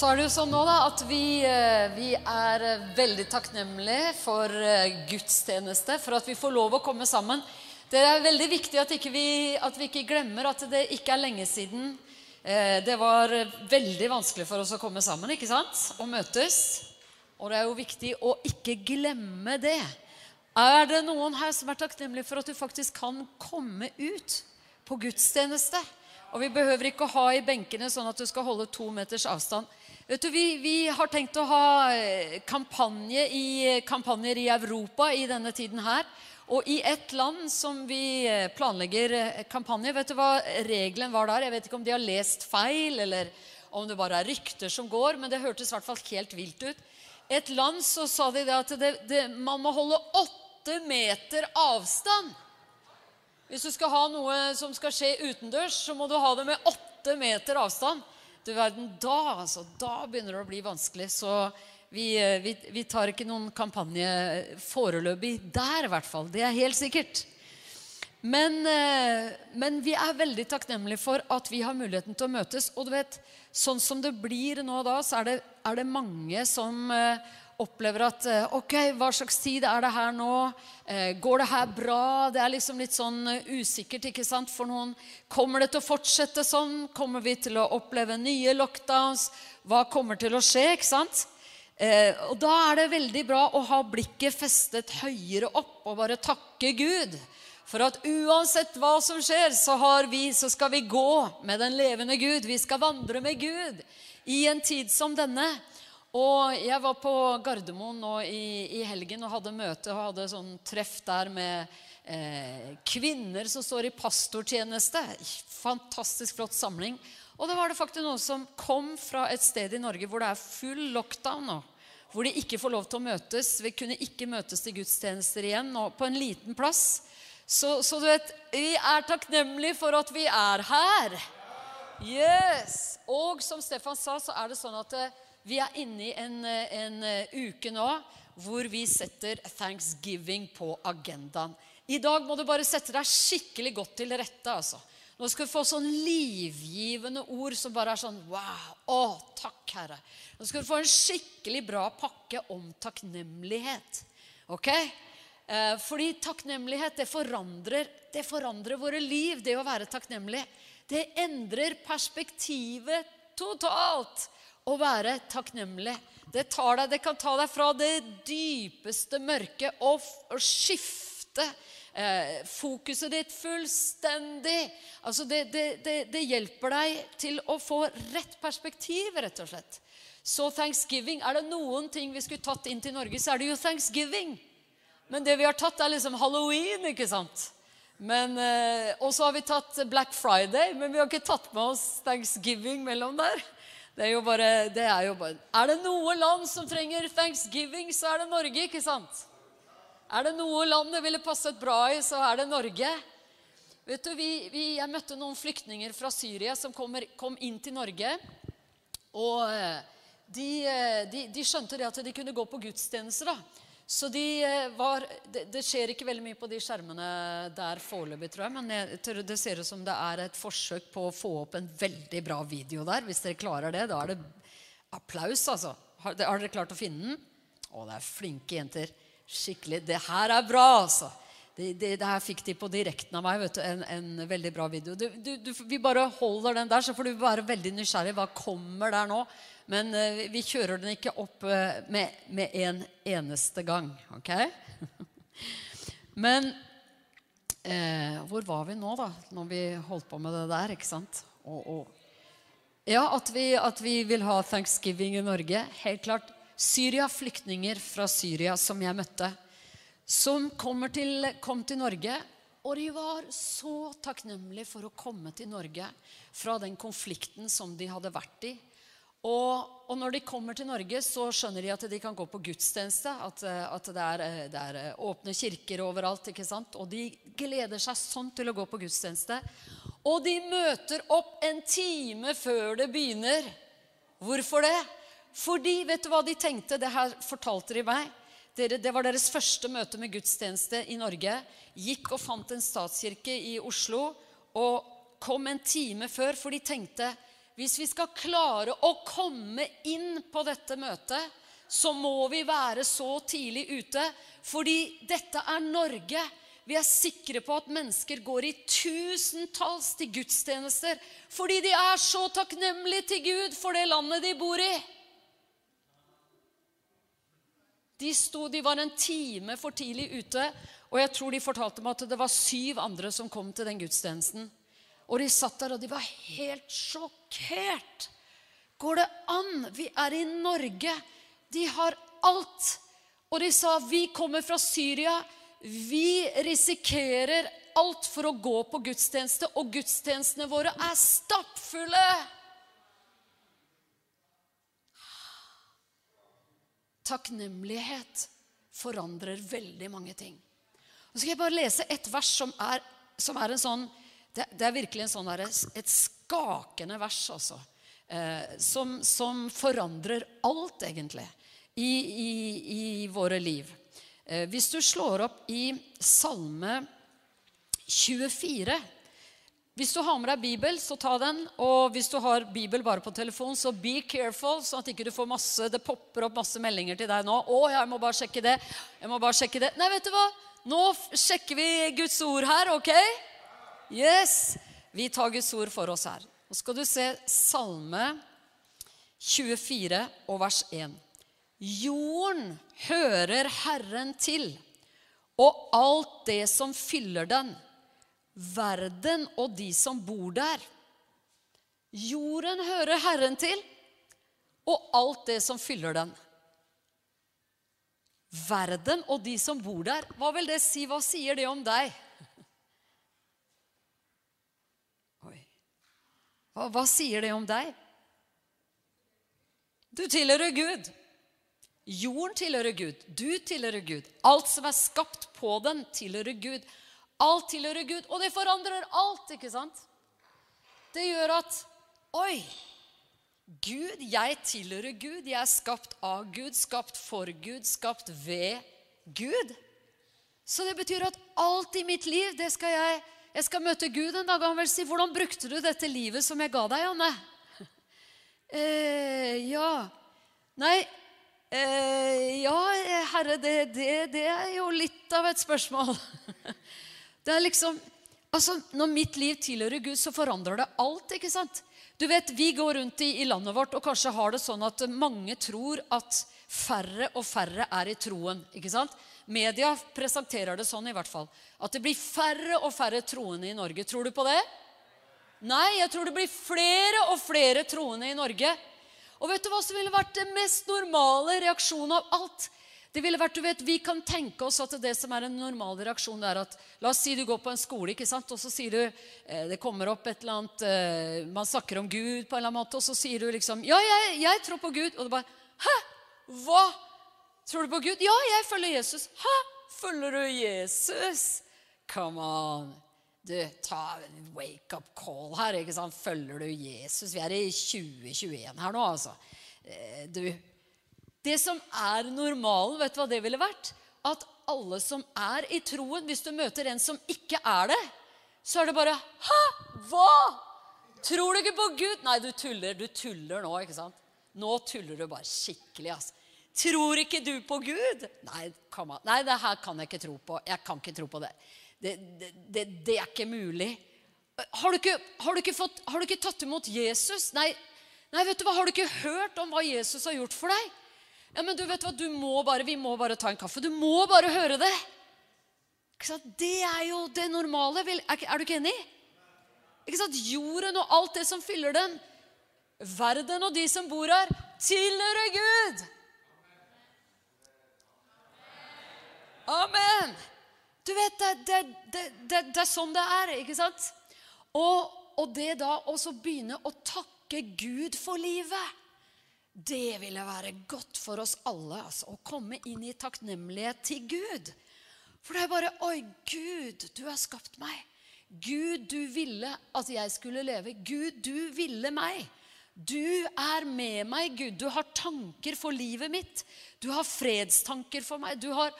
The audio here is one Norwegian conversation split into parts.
Så er det jo sånn nå da, at vi, eh, vi er eh, veldig takknemlige for eh, gudstjeneste, for at vi får lov å komme sammen. Det er veldig viktig at, vi, at vi ikke glemmer at det ikke er lenge siden det var veldig vanskelig for oss å komme sammen ikke sant? og møtes. Og det er jo viktig å ikke glemme det. Er det noen her som er takknemlig for at du faktisk kan komme ut på gudstjeneste? Og vi behøver ikke å ha i benkene sånn at du skal holde to meters avstand. Vet du, vi, vi, har tenkt å ha eh, kampanje i, kampanjer i Europa i denne tiden her. Og i ett land som vi eh, planlegger eh, kampanje Vet du hva regelen var der? Jeg vet ikke om de har lest feil, eller om det bare er rykter som går, men det hørtes i hvert fall helt vilt ut. Et land så sa de det at det, det, man må holde åtte meter avstand. Hvis du skal ha noe som skal skje utendørs, så må du ha det med åtte meter avstand. Du verden, da, altså, da begynner det å bli vanskelig. Så vi, eh, vi, vi tar ikke noen kampanje foreløpig der, i hvert fall. Det er helt sikkert. Men, eh, men, vi er veldig takknemlige for at vi har muligheten til å møtes. Og du vet, sånn som det blir nå da, så er det, er det mange som eh, opplever at eh, Ok, hva slags tid er det her nå? Eh, går det her bra? Det er liksom litt sånn eh, usikkert ikke sant, for noen. Kommer det til å fortsette sånn? Kommer vi til å oppleve nye lockdowns? Hva kommer til å skje? ikke sant? og da er det veldig bra å ha blikket festet høyere opp og bare takke Gud. For at uansett hva som skjer, så, vi, så skal vi gå med den levende Gud. Vi skal vandre med Gud i en tid som denne. Og jeg var på Gardermoen nå i, i, helgen og hadde møte og hadde sånn treff der med eh, kvinner som står i pastortjeneste. Fantastisk flott samling. Og da var det faktisk noen som kom fra et sted i Norge hvor det er full lockdown nå. Hvor de ikke får lov til å møtes. Vi kunne ikke møtes til gudstjenester igjen. nå, på en liten plass. Så, så du vet, vi er takknemlige for at vi er her. Yes! Og som Stefan sa, så er det sånn at eh, vi er inne i en, en, eh, uke nå hvor vi setter thanksgiving på agendaen. I dag må du bare sette deg skikkelig godt til rette. altså. Nå skal vi få sånn livgivende ord som bare er sånn Wow! Å, takk, Herre. Nå skal du få en skikkelig bra pakke om takknemlighet. Ok? Eh, fordi takknemlighet, det forandrer, det forandrer våre liv, det å være takknemlig. Det endrer perspektivet totalt å være takknemlig. Det, deg, det, kan ta deg fra det dypeste mørket og, og skifte eh, fokuset ditt fullstendig. Altså det, det, det, hjelper deg til å få rett perspektiv, rett og slett. Så thanksgiving Er det noen ting vi skulle tatt inn til Norge, så er det jo thanksgiving. Men det vi har tatt, er liksom halloween, ikke sant? Men, eh, og så har vi tatt Black Friday, men vi har ikke tatt med oss thanksgiving mellom der. Det er jo bare, det er, jo bare Er det noe land som trenger thanksgiving, så er det Norge, ikke sant? Er det noe land det ville passet bra i, så er det Norge. Vet du, vi, vi, Jeg møtte noen flyktninger fra Syria som kommer, kom inn til Norge. Og eh, de, eh, de, de, skjønte det at de kunne gå på gudstjenester. da. Så de eh, var, det, det, skjer ikke veldig mye på de skjermene der foreløpig, tror jeg. Men jeg, det ser ut som det er et forsøk på å få opp en veldig bra video der. Hvis dere klarer det, da er det applaus, altså. Har, har dere klart å finne den? Å, det er flinke jenter. Skikkelig. Det her er bra, altså. Det, det, det, her fikk de på direkten av meg. vet du, En, en veldig bra video. Du, du, du, vi bare holder den der, så får du være veldig nysgjerrig. Hva kommer der nå? Men eh, vi kjører den ikke opp eh, med, med en eneste gang. Ok? Men eh, hvor var vi nå, da? Når vi holdt på med det der, ikke sant? Og, og. Ja, at vi, at vi, vil ha thanksgiving i Norge. Helt klart. Syria, flyktninger fra Syria som jeg møtte, som til, kom til Norge. Og de var så takknemlige for å komme til Norge fra den konflikten som de hadde vært i og, og, når de kommer til Norge, så skjønner de at de kan gå på gudstjeneste. At, at det, er, det, er, åpne kirker overalt. ikke sant? Og de gleder seg sånn til å gå på gudstjeneste. Og de møter opp en time før det begynner. Hvorfor det? Fordi, vet du hva de tenkte? Det her fortalte de meg. det var deres første møte med gudstjeneste i Norge. Gikk og fant en statskirke i Oslo og kom en time før, for de tenkte hvis vi skal klare å komme inn på dette møtet, så må vi være så tidlig ute. Fordi dette er Norge. Vi er sikre på at mennesker går i tusentalls til gudstjenester fordi de er så takknemlige til Gud for det landet de bor i. De, sto, de var en time for tidlig ute, og jeg tror de fortalte meg at det var syv andre som kom til den gudstjenesten. Og de satt der, og de var helt sjokkert. Går det an? Vi er i Norge. De har alt. Og de sa, 'Vi kommer fra Syria. Vi risikerer alt for å gå på gudstjeneste, og gudstjenestene våre er stappfulle.' Takknemlighet forandrer veldig mange ting. Nå skal jeg bare lese et vers som er, som er en sånn det, det, er virkelig sånn der, et skakende vers, altså. Eh, som, som, forandrer alt, egentlig, i, i, i våre liv. Eh, hvis du slår opp i Salme 24 Hvis du har med deg Bibel, så ta den. Og hvis du har Bibel bare på telefon, så be careful, sånn at ikke du får masse, det popper opp masse meldinger til deg nå. 'Å, jeg må bare sjekke det.' Jeg må bare sjekke det. Nei, vet du hva? Nå sjekker vi Guds ord her, OK? Yes! Vi tar Guds ord for oss her. Nå skal du se Salme 24 og vers 1. Jorden hører Herren til, og alt det som fyller den, verden og de som bor der. Jorden hører Herren til, og alt det som fyller den. Verden og de som bor der. Hva vil det si? Hva sier det om deg? Hva, hva sier det om deg? Du tilhører Gud. Jorden tilhører Gud. Du tilhører Gud. Alt som er skapt på den, tilhører Gud. Alt tilhører Gud, og det forandrer alt, ikke sant? Det gjør at Oi! Gud, jeg tilhører Gud. Jeg er skapt av Gud, skapt for Gud, skapt ved Gud. Så det betyr at alt i mitt liv, det skal jeg jeg skal møte Gud en dag, og han vil si, 'Hvordan brukte du dette livet som jeg ga deg, Anne?' Eh, ja Nei eh, Ja, herre, det, det, det, er jo litt av et spørsmål. Det er liksom Altså, Når mitt liv tilhører Gud, så forandrer det alt. ikke sant? Du vet, Vi går rundt i, i landet vårt og kanskje har det sånn at mange tror at færre og færre er i troen. ikke sant? Media presenterer det sånn i hvert fall. At det blir færre og færre troende i Norge. Tror du på det? Nei, jeg tror det blir flere og flere troende i Norge. Og vet du hva som ville vært det mest normale reaksjonen av alt? Det ville vært, du vet, Vi kan tenke oss at det som er en normal reaksjon, det er at La oss si du går på en skole, ikke sant? og så sier du eh, Det kommer opp et eller annet eh, Man snakker om Gud på en eller annen måte, og så sier du liksom Ja, jeg, jeg tror på Gud. Og du bare Hæ? Hva? Tror du på Gud? Ja, jeg følger Jesus. Hæ? Følger du Jesus? Come on. Du, ta en wake-up call her. ikke sant? Følger du Jesus? Vi er i 2021 her nå, altså. Eh, du, Det som er normalen, vet du hva det ville vært? At alle som er i troen Hvis du møter en som ikke er det, så er det bare Hæ? Hva? Tror du ikke på Gud? Nei, du tuller. Du tuller nå, ikke sant? Nå tuller du bare skikkelig. altså. Tror ikke du på Gud? Nei, Nei, det her kan jeg ikke tro på. Jeg kan ikke tro på det. Det, det, det, det er ikke mulig. Har du ikke, har, du fått, har du ikke, tatt imot Jesus? Nei, nei, vet du hva? Har du ikke hørt om hva Jesus har gjort for deg? Ja, men du vet hva, du må bare, Vi må bare ta en kaffe. Du må bare høre det. Det er jo det normale. Er du ikke enig? Ikke sant? Jorden og alt det som fyller den, verden og de som bor her, tilhører Gud. Amen! Du vet, det, det, det, det, er sånn det er, ikke sant? Og, og det da å begynne å takke Gud for livet det ville være godt for oss alle altså, å komme inn i takknemlighet til Gud. For det er bare Oi, Gud, du har skapt meg. Gud, du ville at jeg skulle leve. Gud, du ville meg. Du er med meg, Gud. Du har tanker for livet mitt. Du har fredstanker for meg. Du har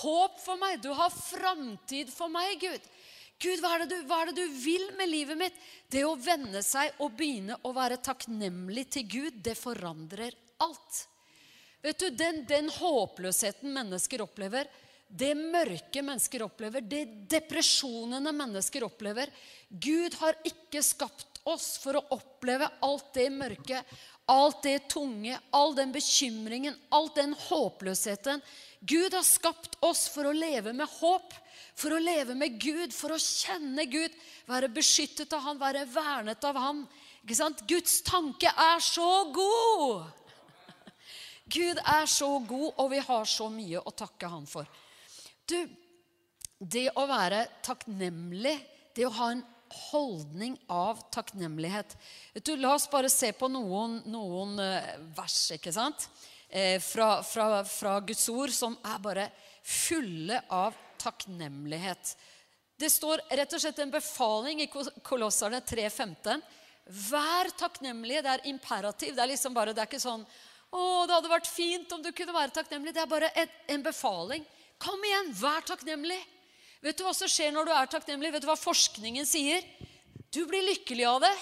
håp for meg. Du har framtid for meg, Gud. Gud, hva er, du, hva er, det du, vil med livet mitt? Det å venne seg og begynne å være takknemlig til Gud, det forandrer alt. Vet du, Den, den håpløsheten mennesker opplever, det mørke mennesker opplever, det depresjonene mennesker opplever Gud har ikke skapt oss for å oppleve alt det mørke, alt det tunge, all den bekymringen, all den håpløsheten. Gud har skapt oss for å leve med håp, for å leve med Gud, for å kjenne Gud, være beskyttet av Han, være vernet av Han. Guds tanke er så god! Gud er så god, og vi har så mye å takke Han for. Du, det å være takknemlig, det å ha en holdning av takknemlighet du, La oss bare se på noen, noen uh, vers ikke sant? Eh, fra, fra, fra, Guds ord som er bare fulle av takknemlighet. Det står rett og slett en befaling i Kolosserne 3.15. Vær takknemlige. Det er imperativ. Det er liksom bare, det er ikke sånn å, det hadde vært fint om du kunne være takknemlig. Det er bare et, en befaling. Kom igjen, vær takknemlig. Vet du hva som skjer når du er takknemlig? Vet du hva forskningen sier? Du blir lykkelig av det.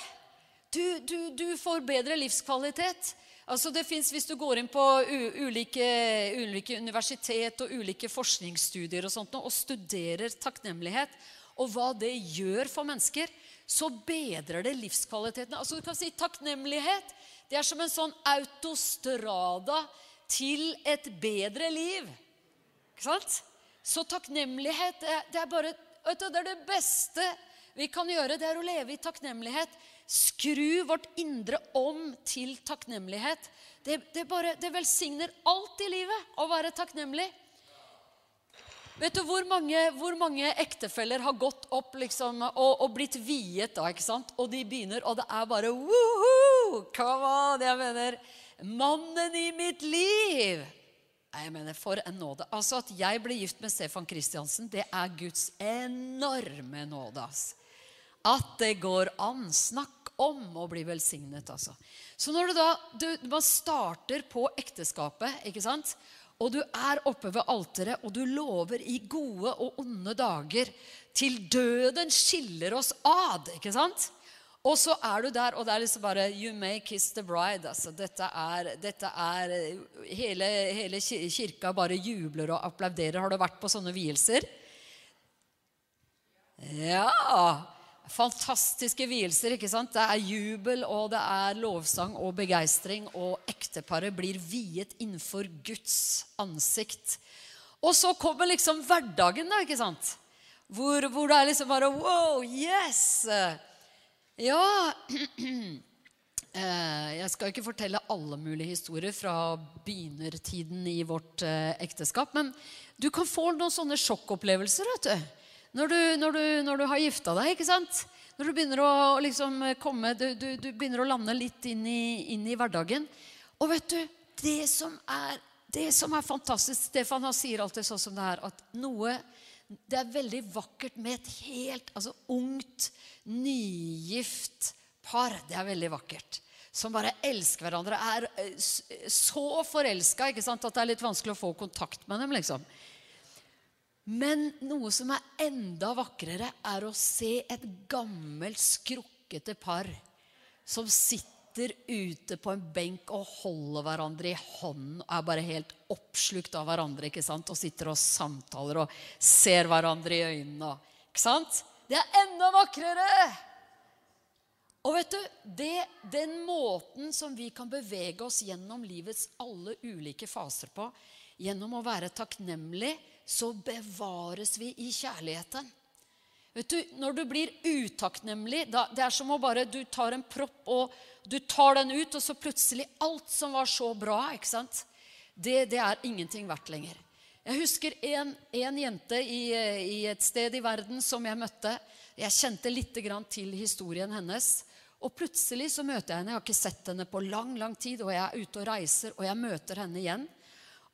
Du, du, du får bedre livskvalitet. Altså det finnes, Hvis du går inn på ulike, ulike, universitet og ulike forskningsstudier og sånt, og studerer takknemlighet og hva det gjør for mennesker, så bedrer det livskvaliteten. Altså du kan si Takknemlighet det er som en sånn autostrada til et bedre liv. Ikke sant? Så takknemlighet det er, bare det er det beste vi kan gjøre. Det er å leve i takknemlighet. Skru vårt indre om til takknemlighet. Det, det, bare, det velsigner alt i livet å være takknemlig. Vet du hvor mange, hvor mange ektefeller har gått opp liksom, og, og, blitt viet da? ikke sant? Og de begynner, og det er bare Woohoo! Come on! Jeg mener Mannen i mitt liv! Jeg mener, For en nåde. Altså At jeg ble gift med Stefan Kristiansen, det er Guds enorme nåde. Altså. At det går an. Snakk om å bli velsignet, altså. Så når du da du, man starter på ekteskapet, ikke sant? og du er oppe ved alteret, og du lover i gode og onde dager til døden skiller oss ad. ikke sant? Og så er du der, og det er liksom bare You may kiss the bride. altså Dette er, dette er hele, hele, kirka bare jubler og applauderer. Har du vært på sånne vielser? Ja! Fantastiske vielser. ikke sant? Det er jubel, og det er lovsang og begeistring. Og ekteparet blir viet innenfor Guds ansikt. Og så kommer liksom hverdagen, da, ikke sant? Hvor, hvor det er liksom bare Wow, yes! Ja eh, Jeg skal ikke fortelle alle mulige historier fra begynnertiden i vårt eh, ekteskap. Men du kan få noen sånne sjokkopplevelser. vet du når du, når du, når du har gifta deg. ikke sant? Når du begynner å liksom komme, du, du, begynner å lande litt inn i, inn i, hverdagen. Og vet du, det som er, det som er fantastisk Stefan han sier alltid sånn som det er, at noe Det er veldig vakkert med et helt altså, ungt, nygift par. Det er veldig vakkert. Som bare elsker hverandre. Er eh, så forelska at det er litt vanskelig å få kontakt med dem. liksom. Men noe som er enda vakrere, er å se et gammelt, skrukkete par som sitter ute på en benk og holder hverandre i hånden og er bare helt oppslukt av hverandre ikke sant? og sitter og samtaler og ser hverandre i øynene. Ikke sant? Det er enda vakrere! Og vet du, det, Den måten som vi kan bevege oss gjennom livets alle ulike faser på, gjennom å være takknemlig så bevares vi i kjærligheten. Vet du, Når du blir utakknemlig Det er som å bare du tar en propp og du tar den ut, og så plutselig alt som var så bra, ikke sant? Det, det er ingenting verdt lenger. Jeg husker en, en jente i, i, et sted i verden som jeg møtte. Jeg kjente litt til historien hennes. Og plutselig så møter jeg henne. Jeg har ikke sett henne på lang lang tid, og jeg er ute og reiser, og jeg møter henne igjen.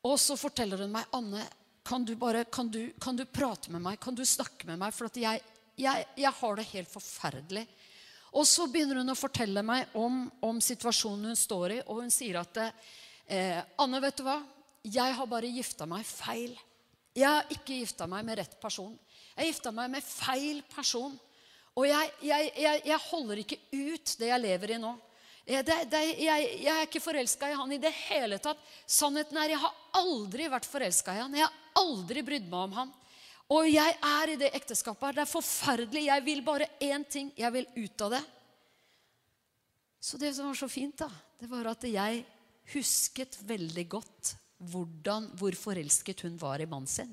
Og så forteller hun meg Anne, kan du, bare, kan, du, kan du, prate med meg? Kan du snakke med meg? For jeg, jeg, jeg, har det helt forferdelig. Og så begynner hun å fortelle meg om, om situasjonen hun står i, og hun sier at eh, Anne, vet du hva? Jeg har bare gifta meg feil. Jeg har ikke gifta meg med rett person. Jeg gifta meg med feil person. Og jeg, jeg, jeg, jeg holder ikke ut det jeg lever i nå. Det, det, jeg, jeg, er ikke forelska i han i det hele tatt. Sannheten er jeg har aldri vært forelska i han. Jeg har aldri brydd meg om han. Og jeg er i det ekteskapet her. Det er forferdelig. Jeg vil bare én ting. Jeg vil ut av det. Så det som var så fint, da, det var at jeg husket veldig godt hvordan, hvor forelsket hun var i mannen sin.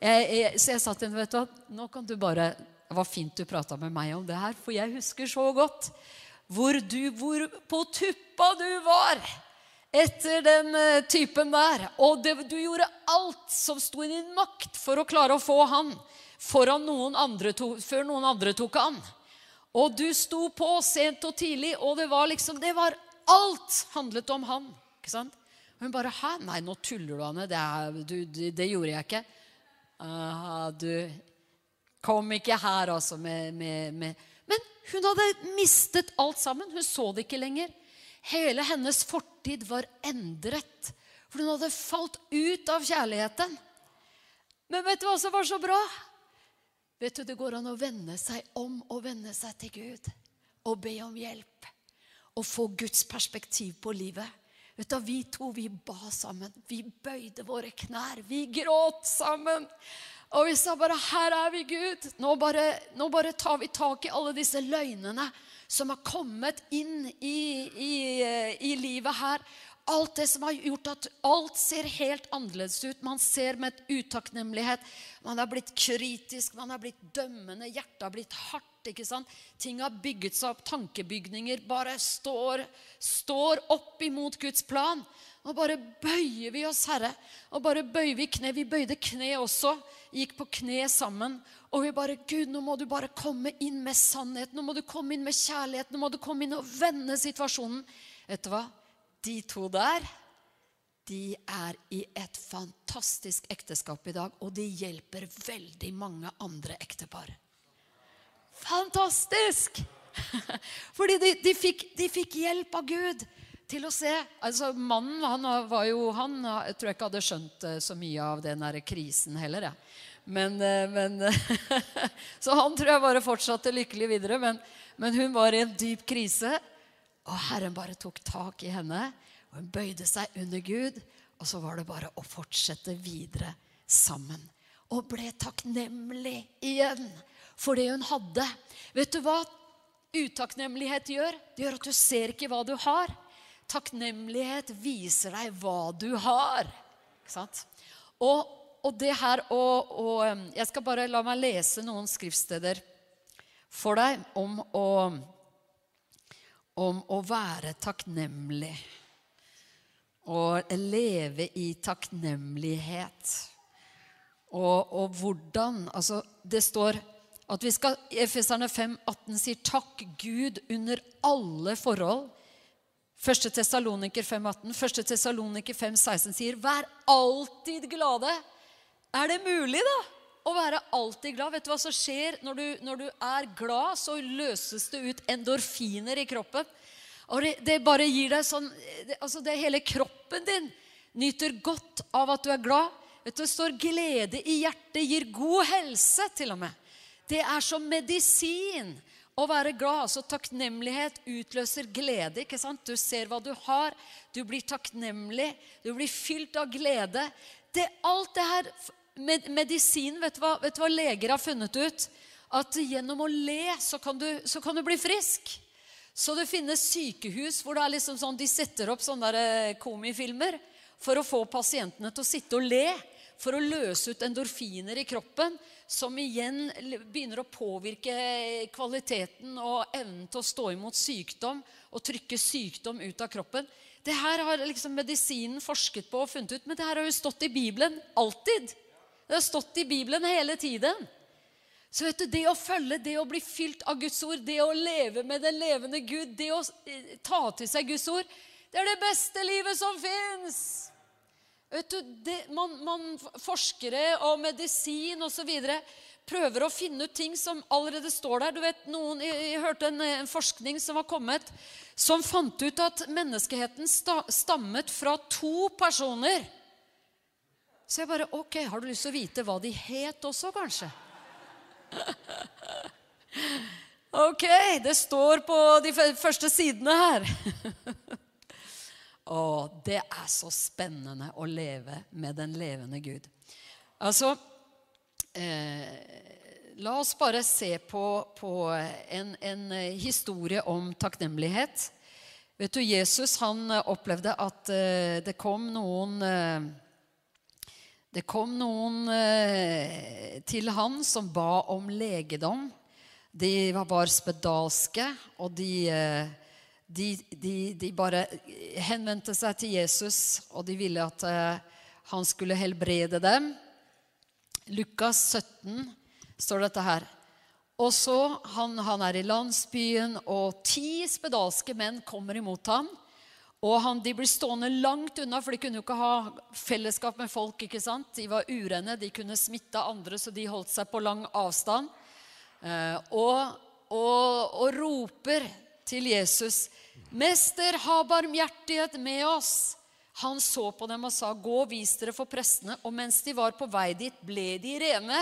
Jeg, jeg, så jeg sa til henne vet du, nå kan du bare, Det var fint du prata med meg om det her, for jeg husker så godt hvor du hvor på tuppa du var etter den uh, typen der. Og det, du gjorde alt som sto i din makt for å klare å få han noen to, før noen andre tok han. Og du sto på sent og tidlig, og det var liksom det var Alt handlet om han. ikke sant? Og hun bare 'Hæ? Nei, nå tuller du, Anne. Det, er, du, det, det gjorde jeg ikke.' Aha, du kom ikke her, altså, med, med, med Men hun hadde mistet alt sammen. Hun så det ikke lenger. Hele hennes fortid var endret. For hun hadde falt ut av kjærligheten. Men vet du hva som var så bra? Vet du, Det går an å vende seg om og vende seg til Gud og be om hjelp. Og få Guds perspektiv på livet. Vet du, Vi to vi ba sammen. Vi bøyde våre knær. Vi gråt sammen. Og vi sa bare 'Her er vi, Gud'. Nå bare, nå bare tar vi tak i alle disse løgnene som har kommet inn i, i, eh, i livet her. Alt det som har gjort at alt ser helt annerledes ut. Man ser med et utakknemlighet. Man har blitt kritisk, man har blitt dømmende. Hjertet har blitt hardt. ikke sant? Ting har bygget seg opp. Tankebygninger bare står, står opp imot Guds plan. Og bare bøyer vi oss, Herre. Og bare bøyer vi kne. Vi bøyde kne også. Gikk på kne sammen. Og vi bare Gud, nå må du bare komme inn med sannhet. Nå må du komme inn med kjærlighet. Nå må du komme inn og vende situasjonen. Vet du hva? De to der, de er i et fantastisk ekteskap i dag, og de hjelper veldig mange andre ektepar. Fantastisk! Fordi de, de, fikk, de, fikk, hjelp av Gud til å se. Altså, Mannen han var jo, han jeg tror jeg ikke hadde skjønt eh, så mye av den der krisen heller. Ja. Men, eh, men Så han tror jeg bare fortsatte lykkelig videre. Men, men hun var i en dyp krise. Og Herren bare tok tak i henne, og hun bøyde seg under Gud. Og så var det bare å fortsette videre sammen. Og ble takknemlig igjen for det hun hadde. Vet du hva utakknemlighet gjør? Det gjør at du ser ikke hva du har. Takknemlighet viser deg hva du har. Ikke sant? Og, og det her og, og Jeg skal bare la meg lese noen skriftsteder for deg om å om å være takknemlig. Og leve i takknemlighet. Og, og hvordan Altså, det står at vi skal Efeserne 5, 18 sier 'takk Gud under alle forhold'. 1. Tessaloniker 5,18. 1. Tessaloniker 5,16 sier 'vær alltid glade'. Er det mulig, da? å være alltid glad. Vet du hva som skjer når du, når du er glad? Så løses det ut endorfiner i kroppen. Og det, det bare gir deg sånn altså det Hele kroppen din nyter godt av at du er glad. Vet du, Det står 'glede i hjertet gir god helse', til og med. Det er som medisin å være glad. altså Takknemlighet utløser glede. ikke sant? Du ser hva du har, du blir takknemlig, du blir fylt av glede. Det, alt det her med, medisin, vet du, hva, vet du, hva, leger har funnet ut? At gjennom å le så kan du, så kan du bli frisk. Så det finnes sykehus hvor liksom sånn, de setter opp sånne der komifilmer for å få pasientene til å sitte og le. For å løse ut endorfiner i kroppen, som igjen begynner å påvirke kvaliteten og evnen til å stå imot sykdom og trykke sykdom ut av kroppen. Det her har liksom medisinen forsket på og funnet ut, men det her har jo stått i Bibelen alltid. Det har stått i Bibelen hele tiden. Så vet du, Det å følge, det å bli fylt av Guds ord, det å leve med den levende Gud, det å eh, ta til seg Guds ord, det er det beste livet som fins. Vet du, det, man, man, Forskere og medisin osv. prøver å finne ut ting som allerede står der. Du vet, noen, Jeg, jeg hørte en, en, forskning som var kommet, som fant ut at menneskeheten sta, stammet fra to personer Så jeg bare Ok, har du lyst til å vite hva de het også, kanskje? Ok, det står på de første sidene her. Og det er så spennende å leve med den levende Gud. Altså eh, La oss bare se på, på en, en, historie om takknemlighet. Vet du, Jesus han opplevde at eh, det kom noen eh, Det kom noen eh, til han som ba om legedom. De var spedalske, og de eh, de, de, de, bare henvendte seg til Jesus, og de ville at uh, han skulle helbrede dem. Lukas 17 står dette her. Og så, han, han, er i landsbyen, og ti spedalske menn kommer imot ham. Og han, De blir stående langt unna, for de kunne jo ikke ha fellesskap med folk. ikke sant? De var urene, de kunne smitte andre, så de holdt seg på lang avstand. Eh, og, og, og roper til Jesus, 'Mester, ha barmhjertighet med oss.' Han så på dem og sa, 'Gå vis dere for prestene.' Og mens de var på vei dit, ble de rene.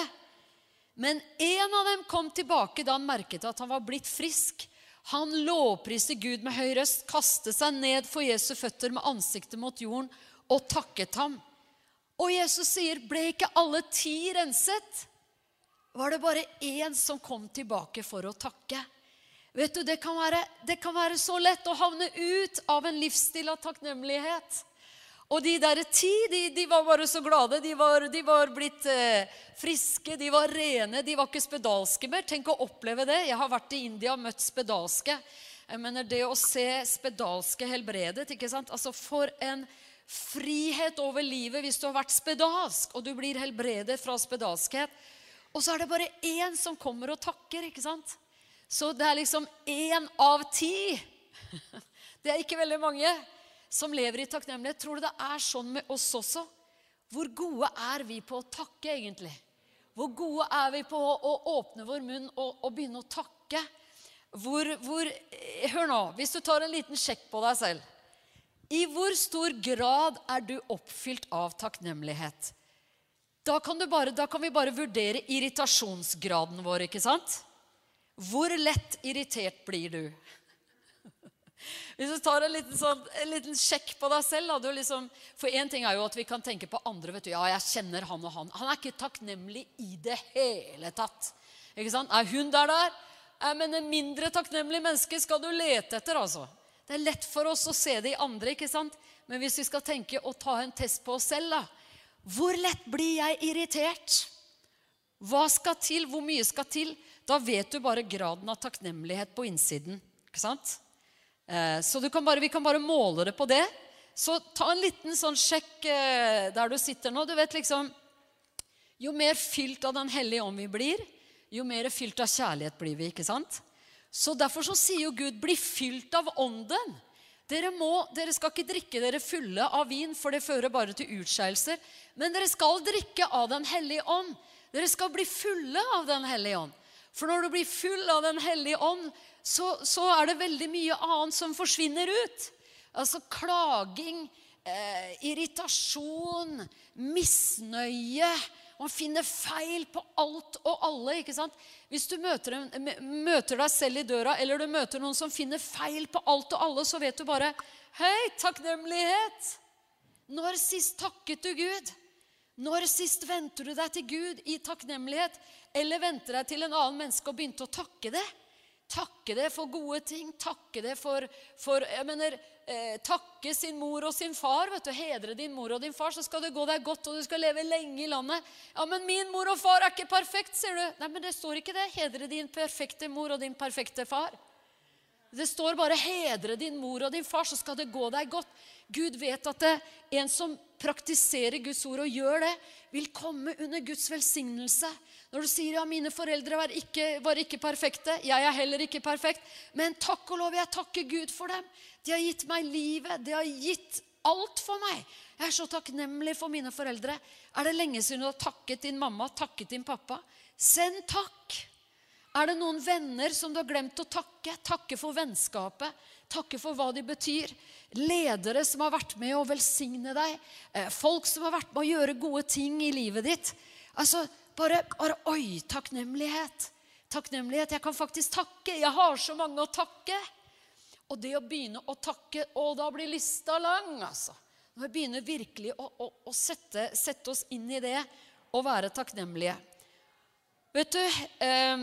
Men en av dem kom tilbake da han merket at han var blitt frisk. Han lovpriste Gud med høy røst, kastet seg ned for Jesu føtter med ansiktet mot jorden og takket ham. Og Jesus sier, 'Ble ikke alle ti renset?' Var det bare én som kom tilbake for å takke? Vet du, det kan, være, det kan være så lett å havne ut av en livsstil av takknemlighet. Og de der ti de, de var bare så glade. De var, de var blitt eh, friske, de var rene, de var ikke spedalske mer. Tenk å oppleve det. Jeg har vært i India og møtt spedalske. Jeg mener Det å se spedalske helbredet ikke sant? Altså For en frihet over livet hvis du har vært spedalsk, og du blir helbredet fra spedalskhet. Og så er det bare én som kommer og takker. ikke sant? Så det er liksom én av ti. Det er ikke veldig mange som lever i takknemlighet. Tror du det er sånn med oss også? Hvor gode er vi på å takke, egentlig? Hvor gode er vi på å åpne vår munn og, og begynne å takke? Hvor, hvor, hør nå, hvis du tar en liten sjekk på deg selv. I hvor stor grad er du oppfylt av takknemlighet? Da kan, bare, da kan vi bare vurdere irritasjonsgraden vår, ikke sant? Hvor lett irritert blir du? Hvis du tar en liten, sånn, en liten sjekk på deg selv liksom, For én ting er jo at vi kan tenke på andre. vet du, ja, jeg kjenner han og han. Han er ikke takknemlig i det hele tatt. Ikke sant? Er hun der der? Men en mindre takknemlig menneske skal du lete etter. altså. Det er lett for oss å se det i andre, ikke sant? men hvis vi skal tenke og ta en test på oss selv da, Hvor lett blir jeg irritert? Hva skal til? Hvor mye skal til? Da vet du bare graden av takknemlighet på innsiden. ikke sant? Eh, så kan bare, vi kan bare måle det på det. Så ta en liten sånn sjekk eh, der du sitter nå. Du vet liksom Jo mer fylt av Den hellige ånd vi blir, jo mer fylt av kjærlighet blir vi. ikke sant? Så Derfor så sier jo Gud 'bli fylt av ånden'. Dere, må, dere skal ikke drikke dere fulle av vin, for det fører bare til utskeielser. Men dere skal drikke av Den hellige ånd. Dere skal bli fulle av Den hellige ånd. For når du blir full av Den hellige ånd, så, så er det veldig mye annet som forsvinner ut. Altså klaging, eh, irritasjon, misnøye. Man finner feil på alt og alle. ikke sant? Hvis du møter, møter, deg selv i døra, eller du møter noen som finner feil på alt og alle, så vet du bare Hei, takknemlighet! Når sist takket du Gud? Når sist venter du deg til Gud i takknemlighet? Eller venter deg til en annen menneske og begynte å takke det? Takke det for gode ting. Takke det for, for jeg mener, eh, Takke sin mor og sin far. vet du, Hedre din mor og din far, så skal det gå deg godt, og du skal leve lenge i landet. Ja, men min mor og far er ikke perfekt, sier du. Nei, men det står ikke det. Hedre din perfekte mor og din perfekte far. Det står bare 'hedre din mor og din far', så skal det gå deg godt. Gud vet at det, en som praktiserer Guds ord og gjør det, vil komme under Guds velsignelse. Når du sier ja, mine foreldre var ikke, var ikke perfekte, jeg er heller ikke perfekt, men takk og lov, jeg takker Gud for dem. De har gitt meg livet, de har gitt alt for meg. Jeg er så takknemlig for mine foreldre. Er det lenge siden du har takket din mamma, takket din pappa? Send takk. Er det noen venner som du har glemt å takke? Takke for vennskapet. Takke for hva de betyr. Ledere som har vært med å velsigne deg. Eh, folk som har vært med å gjøre gode ting i livet ditt. Altså, bare, bare Oi, takknemlighet. Takknemlighet. Jeg kan faktisk takke. Jeg har så mange å takke. Og det å begynne å takke Å, da blir lista lang, altså. Når vi begynner virkelig å, å, å sette, sette, oss inn i det og være takknemlige. Vet du eh,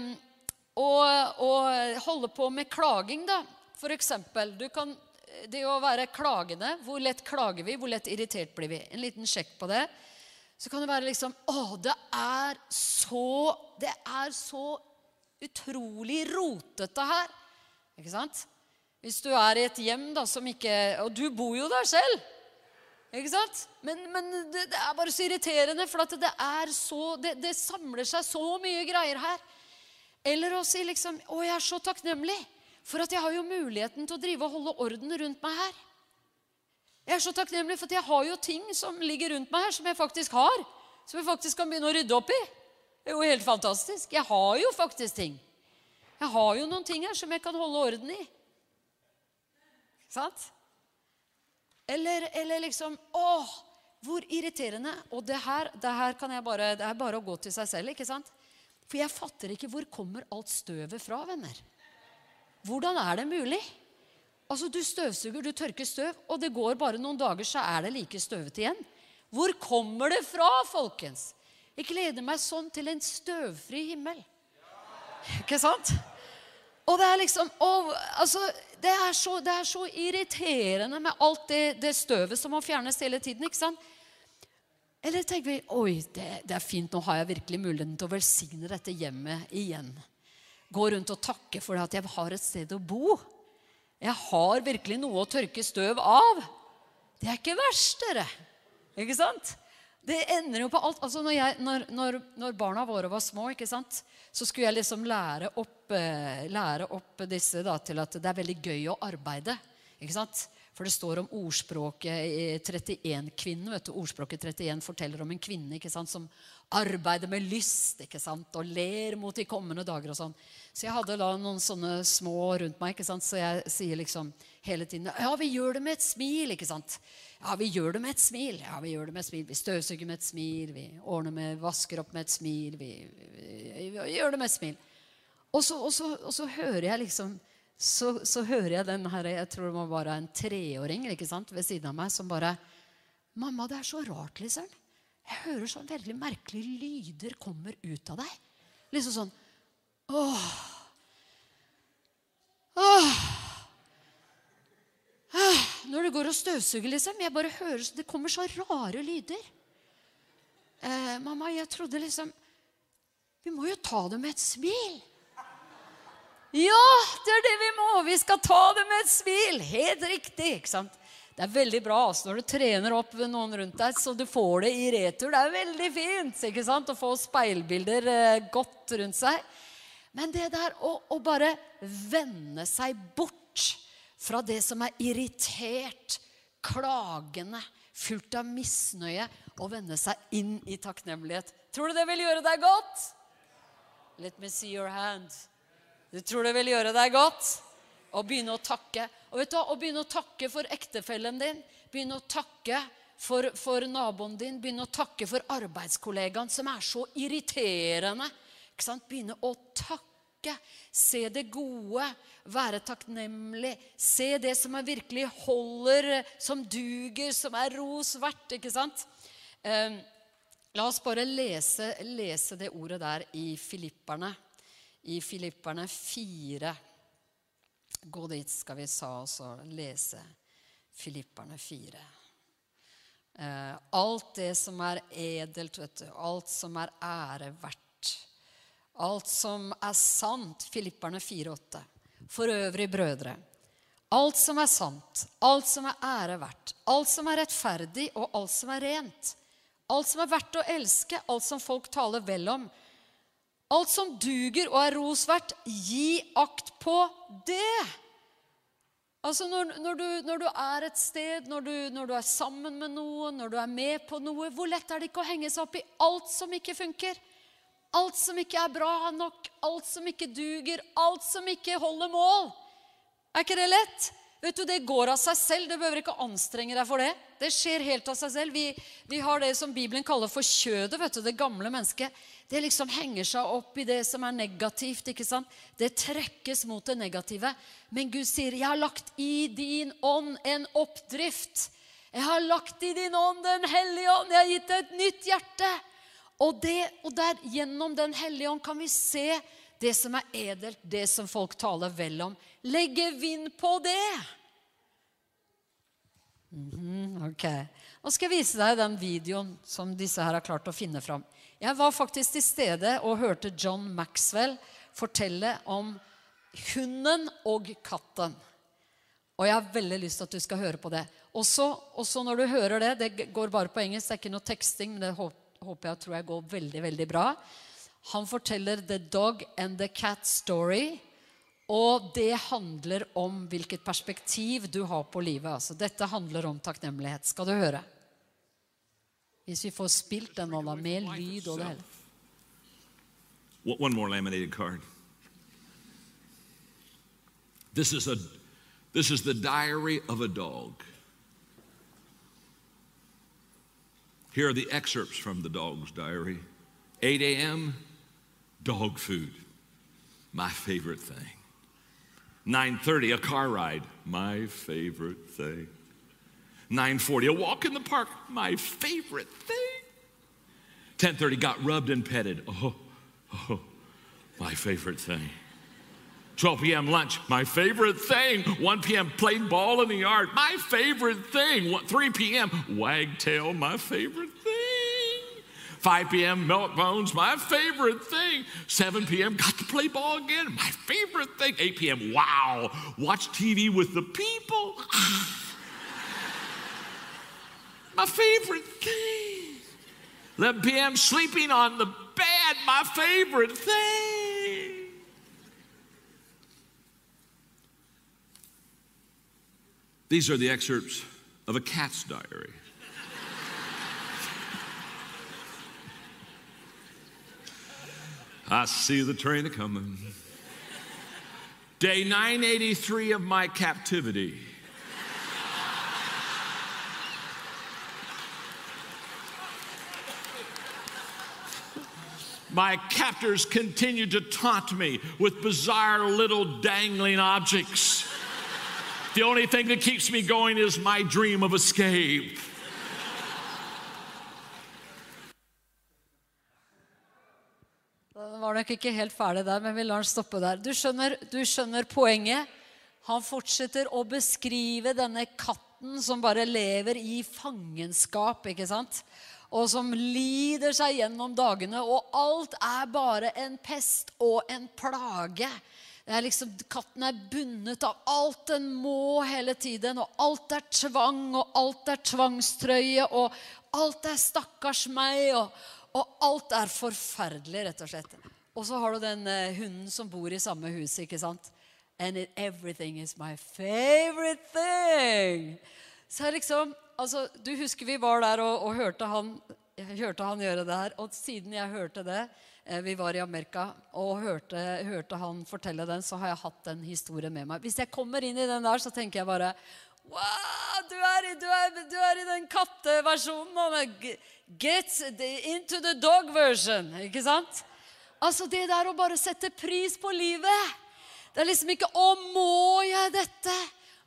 holde på med klaging, da. For eksempel, du kan det å være klagende Hvor lett klager vi? Hvor lett irritert blir vi? En liten sjekk på det. Så kan det være liksom Å, det er så Det er så utrolig rotete her. Ikke sant? Hvis du er i et hjem da, som ikke Og du bor jo der selv. Ikke sant? Men, men det, det, er bare så irriterende, for det er så det, det samler seg så mye greier her. Eller å si liksom Å, jeg er så takknemlig. For at jeg har jo muligheten til å drive og holde orden rundt meg her. Jeg er så takknemlig for jeg har jo ting som ligger rundt meg her, som jeg faktisk har. Som jeg faktisk kan begynne å rydde opp i. Det er jo helt fantastisk. Jeg har jo faktisk ting. Jeg har jo noen ting her som jeg kan holde orden i. Sant? Eller, eller liksom Å, hvor irriterende. Og det her, det her kan jeg bare, det er bare å gå til seg selv. ikke sant? For jeg fatter ikke hvor kommer alt støvet fra, venner. Hvordan er det mulig? Altså, Du støvsuger, du tørker støv, og det går bare noen dager, så er det like støvete igjen. Hvor kommer det fra, folkens? Jeg gleder meg sånn til en støvfri himmel. Ikke sant? Og det er liksom og, altså, det, er så, det, er så, irriterende med alt det, det, støvet som må fjernes hele tiden. ikke sant? Eller tenker vi oi, det, det er fint, nå har jeg virkelig muligheten til å velsigne dette hjemmet igjen gå rundt og takke for at jeg har et sted å bo. Jeg har virkelig noe å tørke støv av. Det er ikke verst, dere. Ikke sant? Det ender jo på alt. Altså når, jeg, når, når, når barna våre var små, så skulle jeg liksom lære opp, eh, lære opp disse da, til at det er veldig gøy å arbeide. Ikke sant? For det står om ordspråket i 31-kvinnen. vet du, Ordspråket 31 forteller om en kvinne sant, som arbeider med lyst sant, og ler mot de kommende dager. og sånn. Så jeg hadde da noen sånne små rundt meg, sant, så jeg sier liksom hele tiden Ja, vi gjør det med et smil. ikke sant? Ja, vi gjør det med et smil. Ja, Vi gjør det med et smil. Vi støvsuger med et smil. Vi ordner med, vasker opp med et smil. Vi, vi, vi, vi gjør det med et smil. Og så, og, så, og så hører jeg liksom så, så, hører jeg den her, jeg tror det må være en treåring ikke sant, ved siden av meg som bare 'Mamma, det er så rart, liksom. Jeg hører sånn veldig merkelige lyder kommer ut av deg.' Liksom sånn Åh. Åh. Åh. Når du går og støvsuger, liksom. Jeg bare hører Det kommer så rare lyder. Eh, 'Mamma, jeg trodde liksom Vi må jo ta det med et smil.' Ja, det er det vi må! Vi skal ta det med et smil. Helt riktig. ikke sant? Det er veldig bra altså, når du trener opp noen rundt deg, så du får det i retur. Det er veldig fint ikke sant? å få speilbilder eh, godt rundt seg. Men det der å, å, bare vende seg bort fra det som er irritert, klagende, fullt av misnøye, og vende seg inn i takknemlighet Tror du det vil gjøre deg godt? Let me see your hand. Du tror det vil gjøre deg godt å begynne å takke. Og vet du, Å begynne å takke for ektefellen din, begynne å takke for, for naboen din, begynne å takke for arbeidskollegaen som er så irriterende. Ikke sant? Begynne å takke. Se det gode, være takknemlig. Se det som er virkelig holder, som duger, som er ros verdt. Ikke sant? Eh, la oss bare lese, lese det ordet der i Filipperne i Filipperne 4. Gå dit, skal vi sa oss og lese. Filipperne 4. Eh, alt det som er edelt, vet du, alt som er ære verdt, alt som er sant. Filipperne 4,8. For øvrig, brødre, alt som er sant, alt som er ære verdt, alt som er rettferdig, og alt som er rent, alt som er verdt å elske, alt som folk taler vel om, Alt som duger og er rosverdt, gi akt på det. Altså når, når, du, når du, er et sted, når du, når du, er sammen med noen, når du er med på noe Hvor lett er det ikke å henge seg opp i alt som ikke funker? Alt som ikke er bra nok, alt som ikke duger, alt som ikke holder mål. Er ikke det lett? Vet du, Det går av seg selv. Du behøver ikke anstrenge deg for det. Det skjer helt av seg selv. Vi, vi har det som Bibelen kaller for kjødet. vet du, Det gamle mennesket. Det liksom henger seg opp i det som er negativt. ikke sant? Det trekkes mot det negative. Men Gud sier, 'Jeg har lagt i din ånd en oppdrift'. 'Jeg har lagt i din ånd Den hellige ånd'. 'Jeg har gitt deg et nytt hjerte'. Og, det, og der, gjennom Den hellige ånd kan vi se det som er edelt, det som folk taler vel om. Legge vind på det. Mm -hmm, ok. Nå skal jeg vise deg den videoen som disse her har klart å finne fram. Jeg var faktisk til stede og hørte John Maxwell fortelle om hunden og katten. Og jeg har veldig lyst til at du skal høre på det. Også, også når du hører det Det går bare på engelsk, det er ikke noe teksting, men det håper jeg tror jeg går veldig, veldig bra. Han forteller 'The Dog and the Cat Story'. Og det handler om hvilket perspektiv du har på livet. Altså, dette handler om takknemlighet. Skal du høre? Hvis vi får spilt den med lyd og det hele. One more laminated card. This is, a, this is the diary of a dog. Here are the excerpts from the dog's diary 8 a.m., dog food, my favorite thing. 9:30 a car ride, my favorite thing. 9:40 a walk in the park, my favorite thing. 10:30 got rubbed and petted. Oh, oh, my favorite thing. 12 p.m. lunch, my favorite thing. 1 p.m. played ball in the yard, my favorite thing. 3 p.m. wagtail, my favorite thing. 5 p.m., milk bones, my favorite thing. 7 p.m., got to play ball again, my favorite thing. 8 p.m., wow, watch TV with the people. my favorite thing. 11 p.m., sleeping on the bed, my favorite thing. These are the excerpts of a cat's diary. I see the train a coming. Day 983 of my captivity. My captors continue to taunt me with bizarre little dangling objects. The only thing that keeps me going is my dream of escape. Var nok ikke helt ferdig der, men vi lar den stoppe der. Du skjønner, du skjønner poenget. Han fortsetter å beskrive denne katten som bare lever i fangenskap, ikke sant? Og som lider seg gjennom dagene, og alt er bare en pest og en plage. Er liksom, katten er bundet av alt den må hele tiden, og alt er tvang, og alt er tvangstrøye, og alt er 'stakkars meg', og, og alt er forferdelig, rett og slett. Og så har du den uh, hunden som bor i samme hus, ikke sant? And it, everything is my favorite thing. Så liksom, altså, Du husker vi var der og, og hørte, han, hørte, han, gjøre det her. Og siden jeg hørte det eh, Vi var i Amerika og hørte, hørte, han fortelle den, så har jeg hatt den historien med meg. Hvis jeg kommer inn i den der, så tenker jeg bare Wow, du er, du er, du er i den katteversjonen. Get into the dog version. Ikke sant? Altså det der å bare sette pris på livet. Det er liksom ikke 'Å, må jeg dette?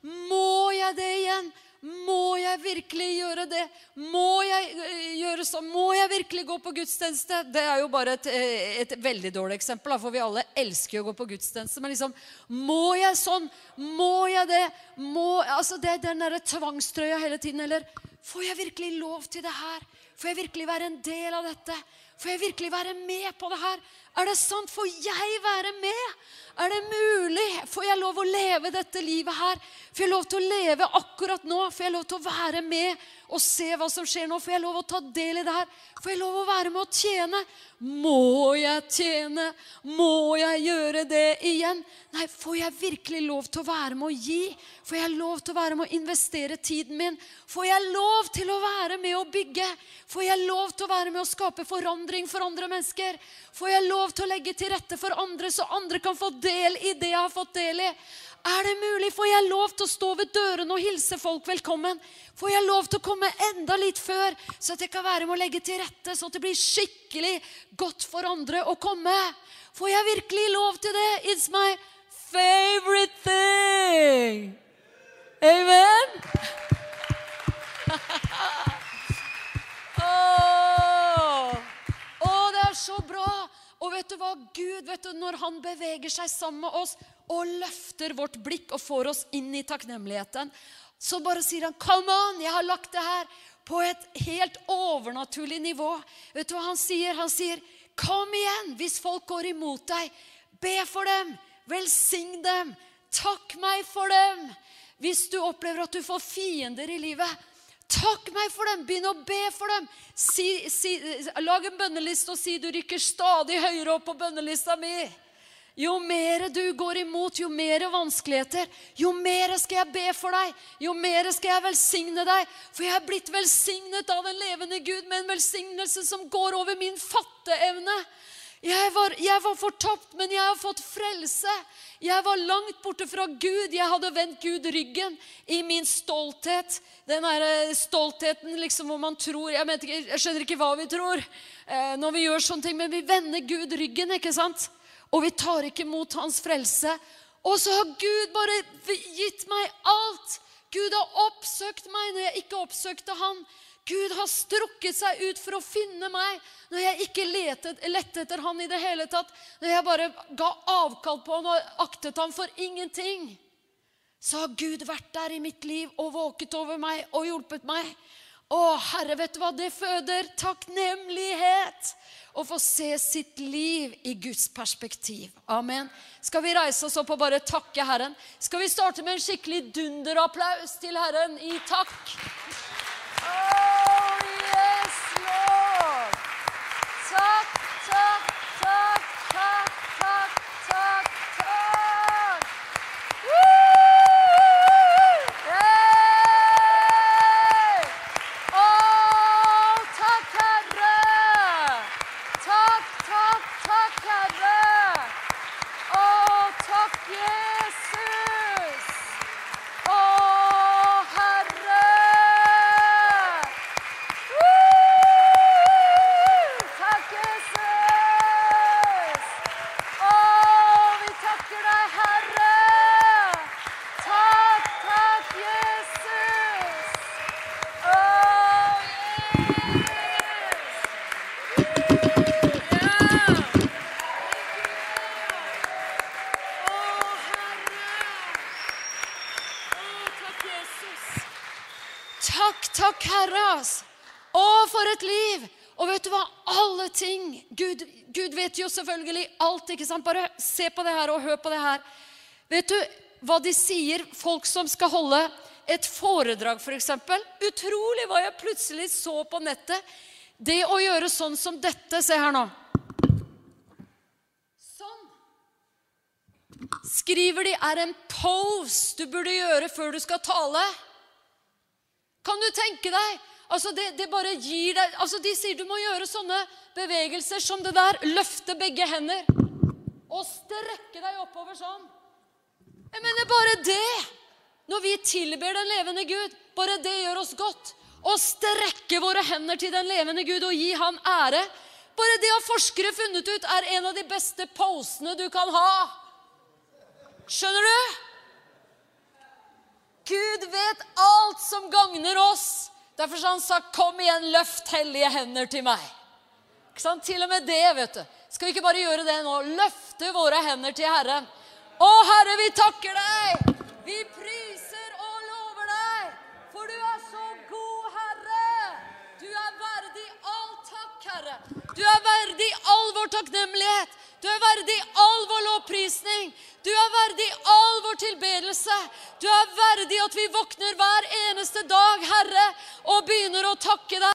Må jeg det igjen?' Må jeg virkelig gjøre det? Må jeg øh, gjøre sånn? Må jeg virkelig gå på gudstjeneste? Det er jo bare et, øh, et veldig dårlig eksempel, for vi alle elsker å gå på gudstjeneste. Men liksom Må jeg sånn? Må jeg det? Må, altså Det er den derre tvangstrøya hele tiden. Eller får jeg virkelig lov til det her? Får jeg virkelig være en del av dette? Får jeg virkelig være med på det her? Er det sant? Får jeg være med? Er det mulig? Får jeg lov å leve dette livet her? Får jeg lov til å leve akkurat nå? Får jeg lov til å være med og se hva som skjer nå? Får jeg lov å ta del i det her? Får jeg lov å være med å tjene? Må jeg tjene? Må jeg gjøre det igjen? Nei, får jeg virkelig lov til å være med å gi? Får jeg lov til å være med å investere tiden min? Får jeg lov til å være med å bygge? Får jeg lov til å være med å skape forandring? for andre mennesker? Får jeg lov til å legge til rette for andre, så andre kan få del i det jeg har fått del i? Er det mulig? Får jeg lov til å stå ved dørene og hilse folk velkommen? Får jeg lov til å komme enda litt før, så at jeg kan være med å legge til rette, så at det blir skikkelig godt for andre å komme? Får jeg virkelig lov til det? It's my favorite thing. Amen? oh. Oh, det er så bra. Og vet du hva? Gud, vet du, når han beveger seg sammen med oss og løfter vårt blikk og får oss inn i takknemligheten, så bare sier han, 'Come on, jeg har lagt det her på et helt overnaturlig nivå.' Vet du hva han sier? Han sier, 'Kom igjen hvis folk går imot deg. Be for dem. Velsign dem. Takk meg for dem.' Hvis du opplever at du får fiender i livet, Takk meg for dem! Begynn å be for dem! Si, si, lag en bønneliste og si du rykker stadig høyere opp på bønnelista mi. Jo mer du går imot, jo mer vanskeligheter, jo mer skal jeg be for deg. Jo mer skal jeg velsigne deg. For jeg er blitt velsignet av den levende Gud med en velsignelse som går over min fatteevne. Jeg var, jeg var fortapt, men jeg har fått frelse. Jeg var langt borte fra Gud. Jeg hadde vendt Gud ryggen i min stolthet. Den der stoltheten liksom hvor man tror jeg, ikke, jeg, skjønner ikke hva vi tror eh, når vi gjør sånne ting, men vi vender Gud ryggen, ikke sant? Og vi tar ikke imot hans frelse. Og så har Gud bare gitt meg alt. Gud har oppsøkt meg når jeg ikke oppsøkte han. Gud har strukket seg ut for å finne meg når jeg ikke letet, lette etter han i det hele tatt. Når jeg bare ga avkall på han og aktet han for ingenting. Så har Gud vært der i mitt liv og våket over meg og hjulpet meg. Å, Herre, vet du hva? Det føder takknemlighet å få se sitt liv i Guds perspektiv. Amen. Skal vi reise oss opp og bare takke Herren? Skal vi starte med en skikkelig dunderapplaus til Herren i takk? Oh, sant? Bare se på det her og hør på det her. Vet du hva de sier, folk som skal holde et foredrag, f.eks.? Utrolig hva jeg plutselig så på nettet. Det å gjøre sånn som dette Se her nå. Sånn skriver de er en pose du burde gjøre før du skal tale. Kan du tenke deg? Altså det, det bare gir deg altså De sier du må gjøre sånne bevegelser som det der. Løfte begge hender og strekke deg oppover sånn. Jeg mener bare det. Når vi tilber den levende Gud, bare det gjør oss godt. Å strekke våre hender til den levende Gud og gi han ære. Bare det har forskere funnet ut er en av de beste posene du kan ha. Skjønner du? Gud vet alt som gagner oss. Derfor har han sagt, 'Kom igjen, løft hellige hender til meg'. Ikke sant? Til og med det, vet du. Skal vi ikke bare gjøre det nå? Løfte våre hender til Herren. Å, Herre, vi takker deg. Vi priser og lover deg, for du er så god, Herre. Du er verdig all takk, Herre. Du er verdig all vår takknemlighet. Du er verdig all vår lovprisning. Du er verdig all vår tilbedelse. Du er verdig at vi våkner hver eneste dag, Herre, og begynner å takke deg.